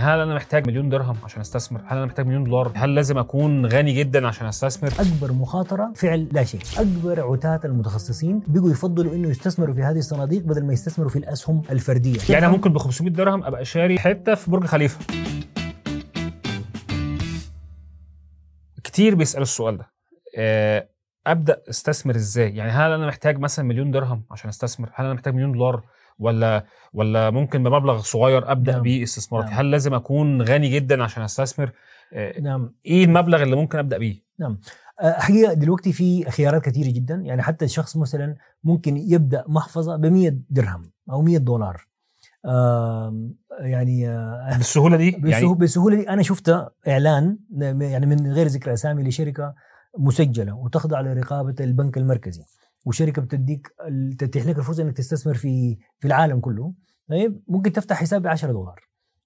هل أنا محتاج مليون درهم عشان أستثمر؟ هل أنا محتاج مليون دولار؟ هل لازم أكون غني جدا عشان أستثمر؟ أكبر مخاطرة فعل لا شيء. أكبر عتاة المتخصصين بيجوا يفضلوا إنه يستثمروا في هذه الصناديق بدل ما يستثمروا في الأسهم الفردية. يعني ممكن ب 500 درهم أبقى شاري حتة في برج خليفة. كتير بيسألوا السؤال ده. آه، أبدأ أستثمر إزاي؟ يعني هل أنا محتاج مثلا مليون درهم عشان أستثمر؟ هل أنا محتاج مليون دولار؟ ولا ولا ممكن بمبلغ صغير أبدأ نعم. بيه استثماراتي؟ نعم. هل لازم أكون غني جدا عشان أستثمر؟ آه، نعم. إيه المبلغ اللي ممكن أبدأ بيه؟ أه، حقيقه دلوقتي في خيارات كثيرة جدا. يعني حتى الشخص مثلا ممكن يبدأ محفظة ب 100 درهم أو 100 دولار. آم، يعني آه، بالسهولة دي؟ بالسهوله, يعني بالسهولة دي. أنا شفت إعلان يعني من غير ذكر أسامي لشركة مسجلة وتخضع لرقابة البنك المركزي. وشركة بتديك تتيح لك الفرصة إنك تستثمر في في العالم كله. طيب ممكن تفتح حساب ب 10 دولار.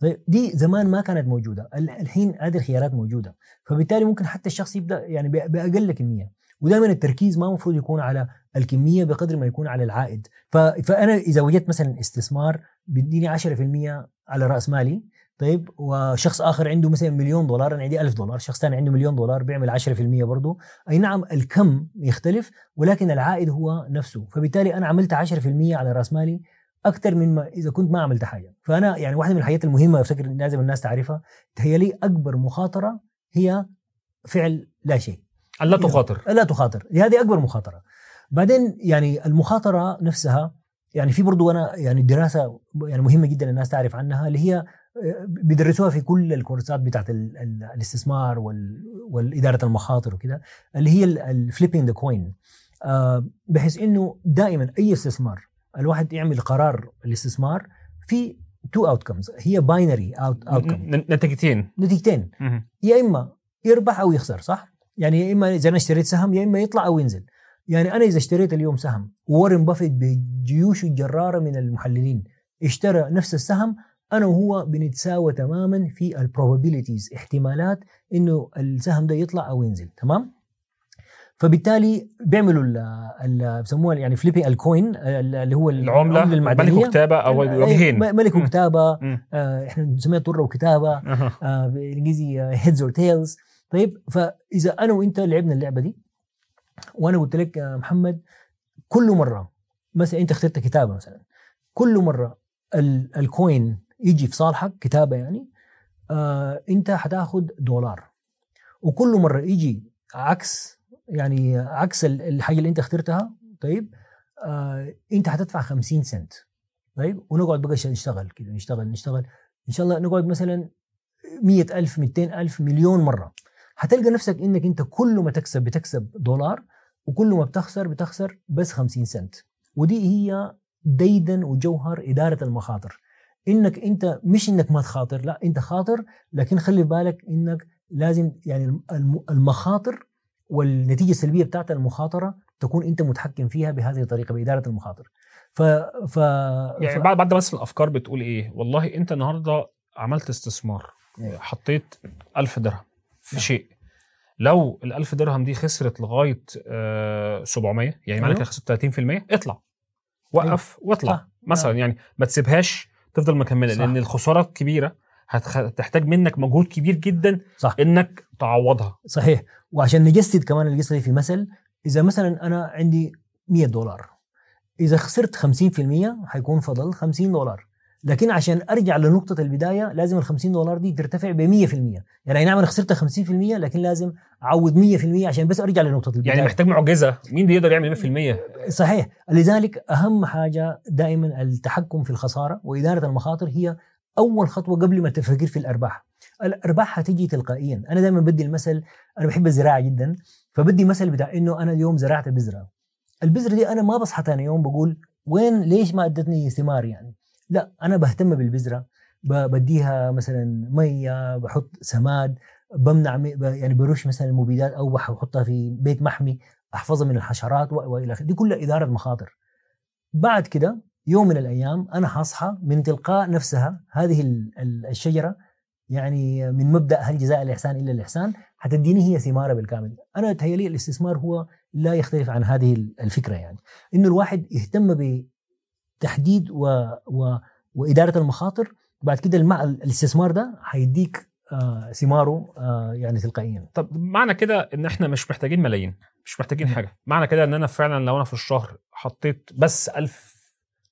طيب دي زمان ما كانت موجودة. ال- الحين هذه الخيارات موجودة. فبالتالي ممكن حتى الشخص يبدأ يعني بأقل كمية. ودائما التركيز ما المفروض يكون على الكمية بقدر ما يكون على العائد. فأنا إذا وجدت مثلا استثمار بيديني 10% على رأس مالي طيب وشخص آخر عنده مثلا مليون دولار أنا عندي ألف دولار شخص ثاني عنده مليون دولار بيعمل 10% برضه أي نعم الكم يختلف ولكن العائد هو نفسه. فبالتالي أنا عملت 10% على رأس مالي أكثر من ما إذا كنت ما عملت حاجة. فأنا يعني واحدة من الحاجات المهمة أفتكر لازم الناس تعرفها هي لي أكبر مخاطرة هي فعل لا شيء. لا تخاطر. لا تخاطر. هذه أكبر مخاطرة. بعدين يعني المخاطرة نفسها يعني في برضو أنا يعني دراسة يعني مهمة جدا الناس تعرف عنها اللي هي بيدرسوها في كل الكورسات بتاعت ال- ال- الاستثمار وال- والإدارة المخاطر وكده اللي هي ال flipping the coin بحيث إنه دائما أي استثمار الواحد يعمل قرار الاستثمار في two outcomes هي binary outcome ن- نتيجتين نتيجتين. يا إما يربح أو يخسر صح؟ يعني يا إما إذا أنا اشتريت سهم يا إما يطلع أو ينزل. يعني أنا إذا اشتريت اليوم سهم وورن بافيت بجيوشه الجرارة من المحللين اشترى نفس السهم أنا وهو بنتساوى تماما في ال probabilities احتمالات إنه السهم ده يطلع أو ينزل تمام؟ فبالتالي بيعملوا ال بسموها يعني flip ال coin اللي هو العملة ملك المعدنية وكتابة أو أيوة، وجهين ملك مم. وكتابة مم. آه إحنا بنسميها طرة وكتابة. آه، بالإنجليزي heads or tails طيب فإذا أنا وإنت لعبنا اللعبة دي وأنا قلت لك يا محمد كل مرة مثلا أنت اخترت كتابة مثلا كل مرة ال- الكوين يجي في صالحك كتابة يعني آه أنت حتاخد دولار. وكل مرة يجي عكس يعني عكس ال- الحاجة اللي أنت اخترتها طيب آه أنت حتدفع 50 سنت. طيب ونقعد بقى نشتغل كده نشتغل نشتغل. إن شاء الله نقعد مثلا مئة ألف 200 ألف مليون مرة. هتلقى نفسك إنك أنت كل ما تكسب بتكسب دولار وكل ما بتخسر بتخسر بس 50 سنت. ودي هي ديدن وجوهر إدارة المخاطر. إنك أنت مش إنك ما تخاطر لا أنت خاطر لكن خلي بالك إنك لازم يعني الم- المخاطر والنتيجة السلبية بتاعت المخاطرة تكون أنت متحكم فيها بهذه الطريقة بإدارة المخاطر ف, ف... يعني. بعد بعد بس الأفكار بتقول إيه والله أنت النهارده عملت استثمار أيوة. حطيت ألف درهم في نعم. شيء لو ال 1000 درهم دي خسرت لغاية آه 700 يعني أيوة. كده خسرت 30% اطلع وقف واطلع صح. مثلا يعني ما تسيبهاش تفضل مكملة صح. لأن الخسارة الكبيره هتحتاج منك مجهود كبير جدا صح. إنك تعوضها. صحيح. وعشان نجسد كمان القصة دي في مثل إذا مثلا أنا عندي 100 دولار إذا خسرت 50% حيكون فضل 50 دولار. لكن عشان أرجع لنقطة البداية لازم ال 50 دولار دي ترتفع ب 100% يعني اي نعم أنا خسرت 50% لكن لازم أعوض 100% عشان بس أرجع لنقطة البداية. يعني محتاج معجزة. مين بيقدر يعمل 100% صحيح. لذلك أهم حاجة دائما التحكم في الخسارة وإدارة المخاطر هي أول خطوة قبل ما تفكر في الأرباح. الأرباح هتيجي تلقائيا. أنا دائما بدي المثل أنا بحب الزراعة جدا فبدي مثل بتاع إنه أنا اليوم زرعت بذرة. البذرة دي أنا ما بصحى ثاني يوم بقول وين؟ ليش ما أدتني ثمار يعني؟ لا أنا بهتم بالبذرة بديها مثلا مية بحط سماد بمنع يعني برش مثلا المبيدات أو بحطها في بيت محمي أحفظها من الحشرات وإلى آخره. دي كلها إدارة مخاطر. بعد كده يوم من الأيام أنا حصحى من تلقاء نفسها هذه ال- ال- الشجرة يعني من مبدأ هل جزاء الإحسان إلا الإحسان حتديني هي ثماره بالكامل. أنا تهيألي الاستثمار هو لا يختلف عن هذه الفكرة يعني. إنه الواحد يهتم بتحديد و... و... وإدارة المخاطر. بعد كده المع... الاستثمار ده هيديك آه ثماره آه يعني تلقائيا. طب معنى كده إن إحنا مش محتاجين ملايين مش محتاجين. حاجة. معنى كده إن أنا فعلا لو أنا في الشهر حطيت بس ألف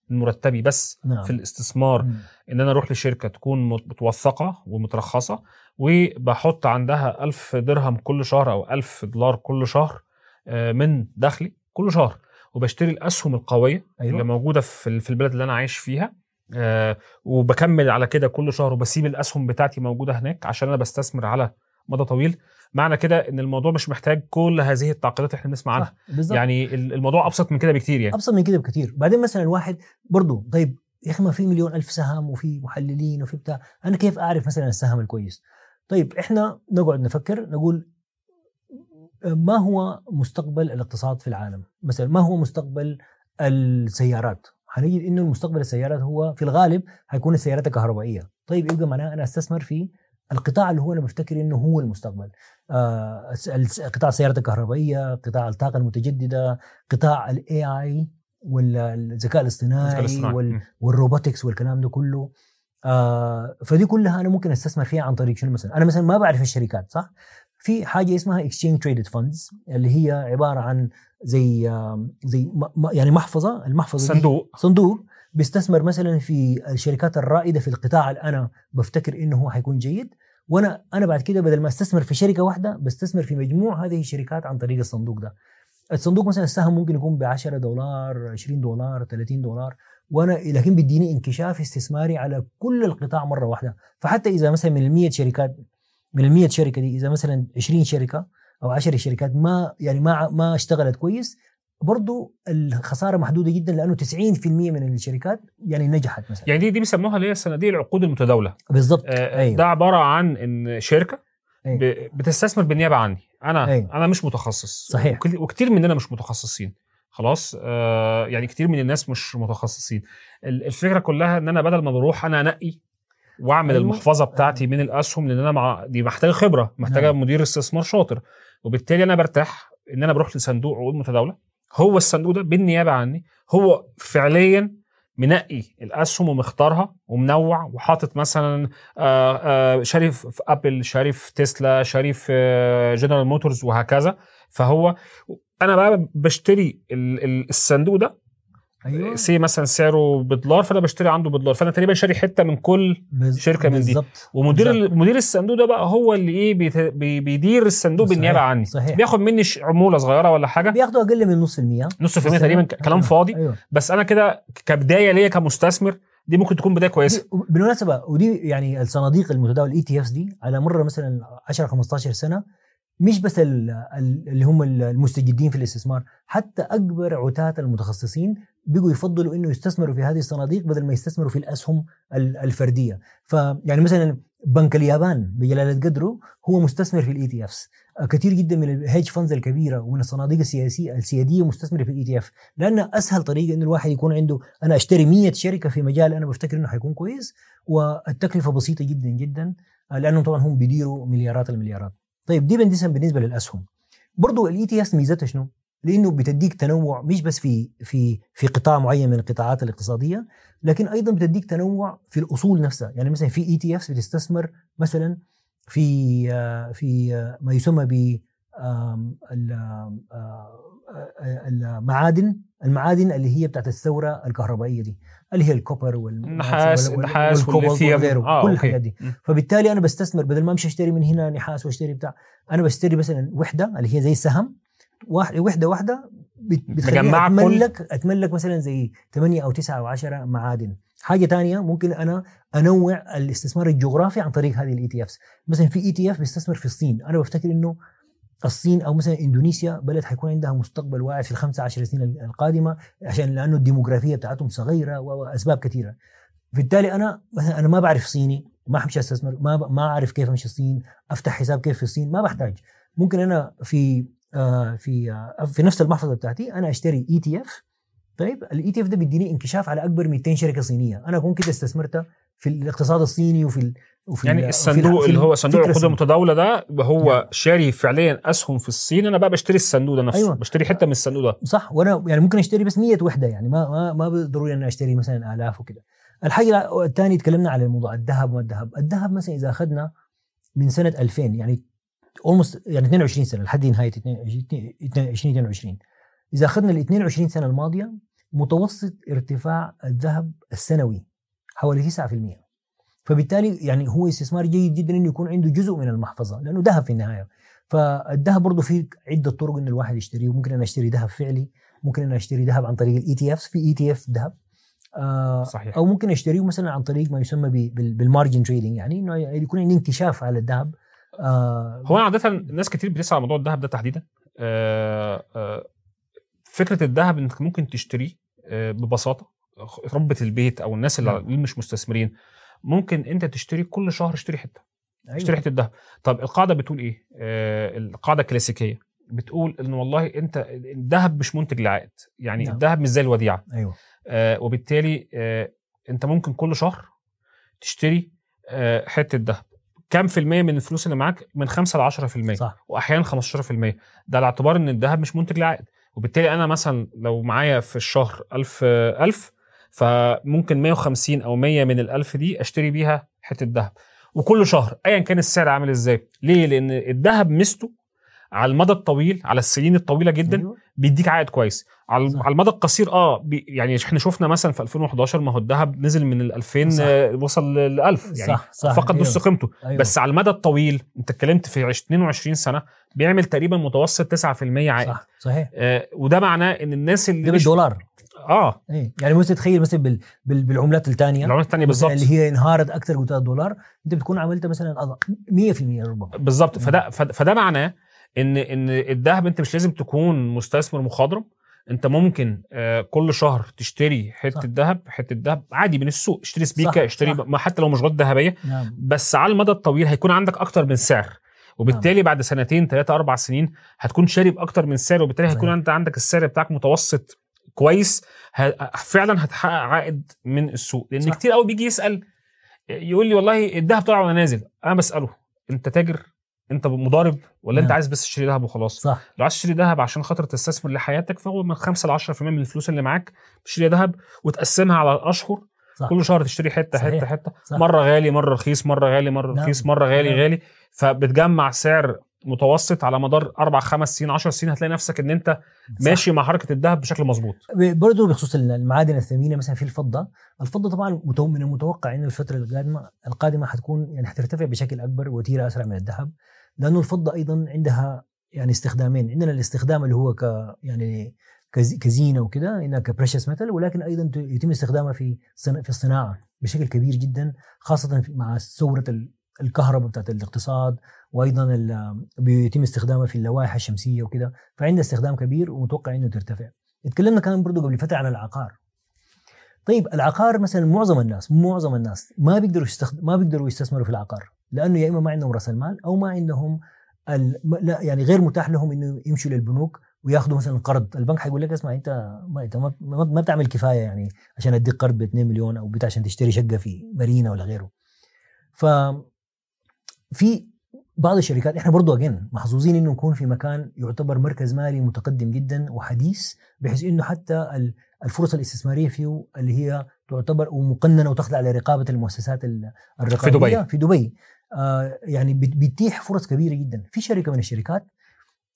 من مرتبي بس نعم. في الاستثمار مم. إن أنا أروح لشركة تكون مت- متوثقة ومترخصة وبحط عندها ألف درهم كل شهر أو ألف دولار كل شهر آه، من دخلي كل شهر. وبشتري الأسهم القوية أيوة. اللي موجودة في ال- في البلد اللي أنا عايش فيها. آه، وبكمل على كده كل شهر وبسيب الأسهم بتاعتي موجودة هناك عشان أنا بستثمر على مدى طويل. معنى كده إن الموضوع مش محتاج كل هذه التعقيدات اللي إحنا بنسمع عنها. صح بالظبط. يعني ال- الموضوع أبسط من كده بكتير يعني. أبسط من كده بكثير بعدين مثلا الواحد برضه طيب يا أخي ما في مليون ألف سهم وفي محللين وفي بتاع أنا كيف أعرف مثلا السهم الكويس؟ طيب إحنا نقعد نفكر نقول ما هو مستقبل الاقتصاد في العالم؟ مثلا ما هو مستقبل السيارات؟ هنجد إنه المستقبل السيارات هو في الغالب هيكون السيارات الكهربائية. طيب يبقى معناه أنا أستثمر في القطاع اللي هو أنا بفتكر إنه هو المستقبل. آه قطاع السيارات الكهربائية قطاع الطاقة المتجددة قطاع ال AI والذكاء الذكاء الاصطناعي. وال. وال robotics والكلام ده كله. آه فدي كلها أنا ممكن أستثمر فيها عن طريق شنو مثلا؟ أنا مثلا ما بعرف الشركات صح؟ في حاجة اسمها exchange traded funds اللي هي عبارة عن زي زي يعني محفظة. المحفظة صندوق. صندوق بيستثمر مثلا في الشركات الرائدة في القطاع اللي أنا بفتكر إنه هو حيكون جيد. وأنا أنا بعد كده بدل ما أستثمر في شركة واحدة بستثمر في مجموع هذه الشركات عن طريق الصندوق ده. الصندوق مثلا السهم ممكن يكون ب 10 دولار 20 دولار 30 دولار. وأنا لكن بيديني انكشاف استثماري على كل القطاع مرة واحدة. فحتى إذا مثلا من ال 100 شركات من ال 100 شركة دي إذا مثلا 20 شركة أو 10 شركات ما يعني ما ما اشتغلت كويس برضو الخسارة محدودة جدا لأنه 90% من الشركات يعني نجحت مثلا يعني دي دي بيسموها اللي هي صناديق العقود المتداولة بالضبط آه، أيوة. ده عبارة عن إن شركة أيوة. ب- بتستثمر بالنيابة عني أنا أيوة. أنا مش متخصص صحيح. وكتير مننا مش متخصصين خلاص آه يعني كتير من الناس مش متخصصين ال- الفكرة كلها إن أنا بدل ما بروح أنا أنقي واعمل أيوة. المحفظة بتاعتي من الأسهم لأن أنا مع دي محتاجة خبرة محتاجة نعم. مدير استثمار شاطر وبالتالي أنا برتاح إن أنا بروح لصندوق عقود متداولة هو الصندوق ده بالنيابة عني هو فعليا منقي الأسهم ومختارها ومنوع وحاطط مثلا آه، آه، شاري في أبل شاري في تسلا شاري في آه، جنرال موتورز وهكذا فهو أنا بقى بشتري ال- ال- الصندوق ده أيوه. say مثلا سعره بدولار فأنا بشتري عنده بدولار. فأنا تقريبا شاري حتة من كل بز- شركة من دي. ومدير بالضبط. ال- مدير الصندوق ده بقى هو اللي إيه بيت- بي- بيدير الصندوق بالنيابة عني. صحيح. بياخد مني عمولة صغيرة ولا حاجة. بياخدوا أقل من نص المية. نص في المية تقريبا ك- كلام أيوة. فاضي. أيوه. بس أنا كده كبداية ليا كمستثمر دي ممكن تكون بداية كويسة. بالمناسبة ودي يعني الصناديق المتداولة ال ETF دي على مر مثلا 10 15 سنة مش بس ال- ال- اللي هم المستجدين في الاستثمار حتى أكبر عتاة المتخصصين بيجوا يفضلوا إنه يستثمروا في هذه الصناديق بدل ما يستثمروا في الأسهم ال- الفردية. فيعني مثلا بنك اليابان بجلالة قدره هو مستثمر في ال ETFs كثير جدا من ال hedge funds الكبيرة ومن الصناديق السياسيه السيادية مستثمرة في ال ETF لأن أسهل طريقة إنه الواحد يكون عنده أنا أشتري 100 شركة في مجال أنا بفتكر إنه حيكون كويس والتكلفة بسيطة جدا جدا لأنهم طبعا هم بيديروا مليارات المليارات. طيب دي بالنسبة بالنسبة للأسهم برضو ال ETF ميزتها شنو؟ لأنه بتديك تنوع مش بس في في في قطاع معين من القطاعات الاقتصادية لكن أيضا بتديك تنوع في الأصول نفسها يعني مثلا في ETF بتستثمر مثلا في آه، في آه، ما يسمى آه، آه، المعادن المعادن اللي هي بتاعت الثورة الكهربائية دي اللي هي ال copper وال- النحاس والليثيوم. وغيره آه كل الحاجات دي. فبالتالي أنا بستثمر بدل ما أمشي أشتري من هنا نحاس وأشتري بتاع أنا بشتري مثلا وحدة اللي هي زي السهم واحد وحدة واحدة بت- بتخليني مجمعة كل- أتملك أتملك مثلا زي 8 أو 9 أو 10 معادن. حاجة تانية ممكن أنا أنوع الاستثمار الجغرافي عن طريق هذه ال ETFs مثلا في ETF بيستثمر في الصين. أنا بفتكر إنه الصين أو مثلا إندونيسيا بلد حيكون عندها مستقبل واعد في الخمسة عشر سنين القادمة عشان لأنه الديموغرافية بتاعتهم صغيرة واسباب كثيرة. بالتالي أنا مثلا أنا ما بعرف صيني ما حمشي أستثمر ما ب- ما أعرف كيف أمشي الصين أفتح حساب كيف في الصين ما بحتاج. ممكن أنا في آه في آه في نفس المحفظة بتاعتي أنا أشتري ETF طيب ال ETF ده بيديني انكشاف على أكبر 200 شركة صينية. أنا اكون كده استثمرت في الاقتصاد الصيني وفي وفي يعني ال- الصندوق اللي هو صندوق العقود. المتداولة ده هو نعم. شاري فعليا أسهم في الصين أنا بقى بشتري الصندوق ده نفسه أيوة. بشتري حتة من الصندوق ده صح وأنا يعني ممكن أشتري بس 100 وحدة يعني ما ما ما ضروري إن أشتري مثلا آلاف وكده الحاجة الثانية تكلمنا على الموضوع الذهب وما الذهب الذهب مثلا إذا أخذنا من سنة 2000 يعني اولموست يعني 22 سنة لحد نهاية 2022 إذا أخذنا ال 22 سنة الماضية متوسط ارتفاع الذهب السنوي حوالي 9% فبالتالي يعني هو استثمار جيد جدا إنه يكون عنده جزء من المحفظة لأنه ذهب في النهاية. فالذهب برضه في عدة طرق انه الواحد يشتريه. ممكن أنا أشتري ذهب فعلي ممكن أنا أشتري ذهب عن طريق ال ETF في ETF ذهب. آه صحيح. أو ممكن أشتريه مثلا عن طريق ما يسمى بال margin trading يعني إنه يكون عندي انكشاف على الذهب. آه هو عادة ناس كتير بتسال على موضوع الذهب ده تحديدا. آه، آه، فكرة الذهب إنك ممكن تشتريه ببساطة. ربة البيت أو الناس اللي نعم. اللي مش مستثمرين. ممكن انت تشتري كل شهر اشتري حتة اشتري أيوة. حتة ذهب طب القاعدة بتقول إيه؟ آه القاعده الكلاسيكيه بتقول إن والله أنت الذهب مش منتج لعائد يعني نعم. الذهب مش زي الوديعة. أيوه. آه وبالتالي آه أنت ممكن كل شهر تشتري آه حتة ذهب كام في المية من الفلوس اللي معاك؟ من 5 ل 10% صح. واحيانا 15% ده على اعتبار إن الذهب مش منتج لعائد. وبالتالي أنا مثلا لو معايا في الشهر 1000 1000 فممكن 150 أو 100 من ال1000 دي أشتري بيها حتة ذهب وكل شهر ايا كان السعر عامل إزاي ليه لأن الذهب ميزته على المدى الطويل على السنين الطويلة جدا أيوة. بيديك عائد كويس على صح. على المدى القصير آه بي يعني إحنا شفنا مثلا في 2011 ما هو الذهب نزل من ال 2000 صح. آه، وصل ل 1000 يعني صح صح فقد أيوة. نص قيمته أيوة. بس على المدى الطويل أنت اتكلمت في 22 سنة بيعمل تقريبا متوسط 9% عائد صح صحيح آه وده معناه إن الناس اللي ده بالدولار آه. إيه. يعني مثلا تخيل مثلا بال... بال... بالعملات الثانية العملات الثانية بالظبط اللي هي انهارت أكثر قلت الدولار أنت بتكون عملت مثلا أضع- 100% ربما. بالظبط فده فده فده معناه ان إن الذهب أنت مش لازم تكون مستثمر مخضرم أنت ممكن آه كل شهر تشتري. حتة ذهب حتة ذهب عادي من السوق. اشتري سبيكة صح، اشتري صح. ما حتى لو مش غطا ذهبية. نعم. بس على المدى الطويل هيكون عندك أكتر من سعر. وبالتالي بعد سنتين ثلاثة أربع سنين هتكون شاري بأكتر من سعر وبالتالي هيكون. أنت عندك السعر بتاعك متوسط كويس فعلا هتحقق عائد من السوق لأن صح. كتير قوي بيجي يسأل يقول لي والله الذهب طلع ولا نازل أنا بسأله أنت تاجر أنت مضارب ولا أنت نعم. عايز بس تشتري ذهب وخلاص صح لو عايز تشتري ذهب عشان خاطر تستثمر لحياتك فهو من 5 ل 10% من الفلوس اللي معاك تشتري ذهب وتقسمها على الاشهر صح. كل شهر تشتري حتة صحيح. حتة حتة صح. مرة غالي مرة رخيص مرة غالي مرة نعم. رخيص مرة غالي نعم. غالي فبتجمع سعر متوسط على مدار أربع خمس سنين 10 سنين هتلاقي نفسك إن أنت صح. ماشي مع حركة الذهب بشكل مظبوط. برضه بخصوص المعادن الثمينة مثلا في الفضة، الفضة طبعا من المتوقع إنه الفترة القادمة القادمة حتكون يعني حترتفع بشكل أكبر وتيرة أسرع من الذهب. لأنه الفضة أيضا عندها يعني استخدامين، عندنا الاستخدام اللي هو ك يعني كز- كزينة وكده انها كبريشس ميتال ولكن أيضا يتم استخدامها في في الصناعة بشكل كبير جدا خاصة مع ثورة الكهرباء بتاعت الاقتصاد وأيضا بيتم استخدامها في اللوائح الشمسية وكده فعندها استخدام كبير ومتوقع إنه ترتفع. اتكلمنا كمان برضو قبل فترة عن العقار طيب العقار مثلا معظم الناس معظم الناس ما بيقدروا. ما بيقدروا يستثمروا في العقار لأنه يا إما ما عندهم رأس المال أو ما عندهم ال... لا يعني غير متاح لهم إنه يمشوا للبنوك وياخذوا مثلا قرض البنك حيقول لك اسمع أنت ما أنت ما, ما, بتعمل كفاية يعني عشان أديك قرض ب 2 مليون أو عشان تشتري شقة في مارينا ولا غيره ف في بعض الشركات إحنا برضو اجين محظوظين إنه نكون في مكان يعتبر مركز مالي متقدم جدا وحديث بحيث إنه حتى ال- الفرص الاستثمارية فيه اللي هي تعتبر ومقننة وتخضع لرقابة المؤسسات ال- الرقابيه دبي. في دبي. آه يعني بت- بتتيح فرص كبيرة جدا. في شركة من الشركات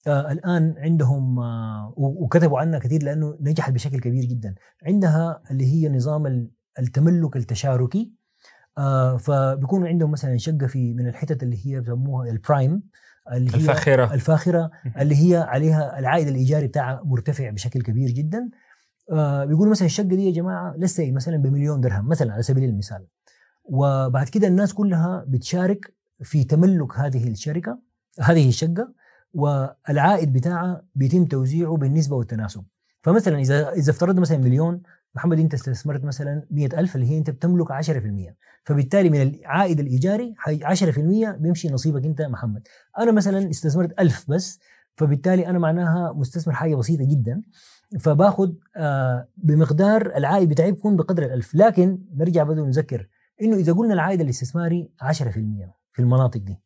آه الآن عندهم آه وكتبوا عنها كثير لأنه نجحت بشكل كبير جدا. عندها اللي هي نظام ال- التملك التشاركي. آه فبيكون عندهم مثلا شقة في من الحتت اللي هي بسموها البرايم اللي هي الفاخرة. الفاخرة اللي هي عليها العائد الإيجاري بتاعها مرتفع بشكل كبير جدا. آه بيقولوا مثلا الشقة دي يا جماعة لسه مثلا بمليون درهم مثلا على سبيل المثال. وبعد كده الناس كلها بتشارك في تملك هذه الشركة هذه الشقة والعائد بتاعها بيتم توزيعه بالنسبة والتناسب. فمثلا اذا إذا افترضنا مثلا مليون محمد انت استثمرت مثلا مئة ألف اللي هي انت بتملك 10% فبالتالي من العائد الإيجاري حي- 10% بيمشي نصيبك انت محمد. أنا مثلا استثمرت ألف بس فبالتالي أنا معناها مستثمر حاجة بسيطة جدا فباخذ آه بمقدار العائد بتاعي بيكون بقدر الألف. لكن نرجع بدو نذكر إنه إذا قلنا العائد الاستثماري 10% في المناطق دي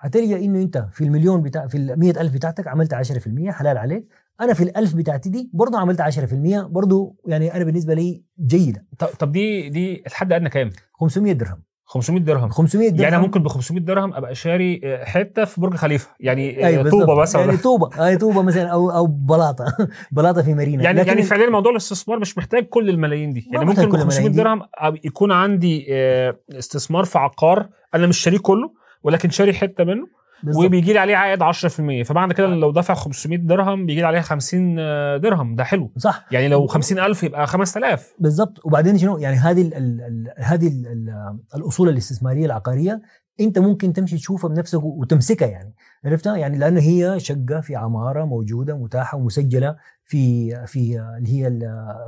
هتلقى إنه أنت في المليون بتاع في ال ألف بتاعتك عملت 10% حلال عليك. أنا في الألف بتاعتي دي برضه عملت 10% برضه يعني أنا بالنسبة لي جيدة. طب, دي دي الحد ادنى كام؟ 500 درهم. 500 درهم. 500 درهم. يعني أنا ممكن ب 500 درهم أبقى شاري آه، حتة في برج خليفة. يعني آه، أيوة طوبة. مثلا. يعني طوبة اي طوبة مثلا أو أو بلاطة. بلاطة في مارينا. يعني لكن يعني فعليا موضوع الاستثمار مش محتاج كل الملايين دي. يعني ممكن ب كل 500 الملايين درهم يكون عندي آه، استثمار في عقار أنا مش شاريه كله ولكن شاري حتة منه. وبيجي لي عليه عائد 10% فمعنى كده لو دفع 500 درهم بيجي لي عليها 50 درهم. ده حلو. صح. يعني لو 50000 يبقى 5000 بالضبط وبعدين شنو؟ يعني هذه ال ال ال هذه ال ال الأصول الاستثمارية العقارية أنت ممكن تمشي تشوفها بنفسك وتمسكها يعني. عرفتها؟ يعني لأنه هي شقة في عمارة موجودة متاحة ومسجلة في في اللي هي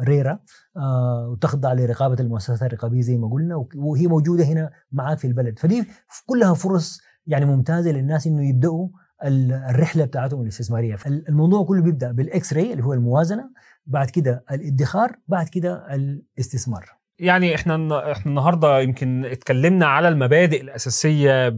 الريرا آه وتخضع لرقابة المؤسسات الرقابية زي ما قلنا وهي موجودة هنا معاك في البلد. فدي كلها فرص يعني ممتازة للناس إنه يبدأوا ال- الرحلة بتاعتهم الاستثمارية. الموضوع كله بيبدأ بالاكس راي اللي هو الموازنة بعد كده الادخار بعد كده الاستثمار. يعني إحنا إحنا النهارده يمكن اتكلمنا على المبادئ الأساسية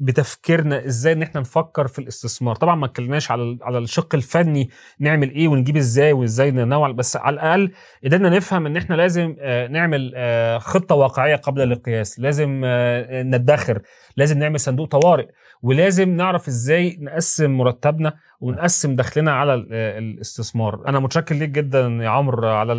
بتفكيرنا إزاي إن إحنا نفكر في الاستثمار. طبعا ما اتكلمناش على على الشق الفني نعمل إيه ونجيب إزاي وإزاي ننوع بس على الأقل قدرنا نفهم إن إحنا لازم آه، نعمل آه، خطة واقعية قبل القياس. لازم آه، ندخر لازم نعمل صندوق طوارئ ولازم نعرف إزاي نقسم مرتبنا ونقسم دخلنا على ال- الاستثمار. أنا متشكر ليك جدا يا عمرو على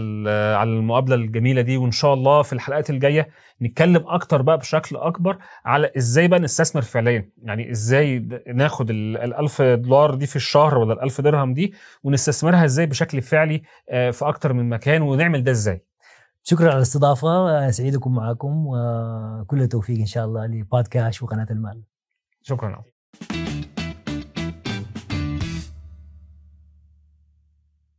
على المقابلة الجميلة دي وإن شاء الله في الحلقات الجاية نتكلم أكتر بقى بشكل أكبر على إزاي بقى نستثمر فعليا. يعني إزاي ناخد ال ال 1000 دولار دي في الشهر ولا ال 1000 درهم دي ونستثمرها إزاي بشكل فعلي آه، في أكتر من مكان ونعمل ده إزاي. شكرا على الاستضافة أنا سعيد اكون معكم وكل التوفيق إن شاء الله لبودكاست وقناة المال. شكرا.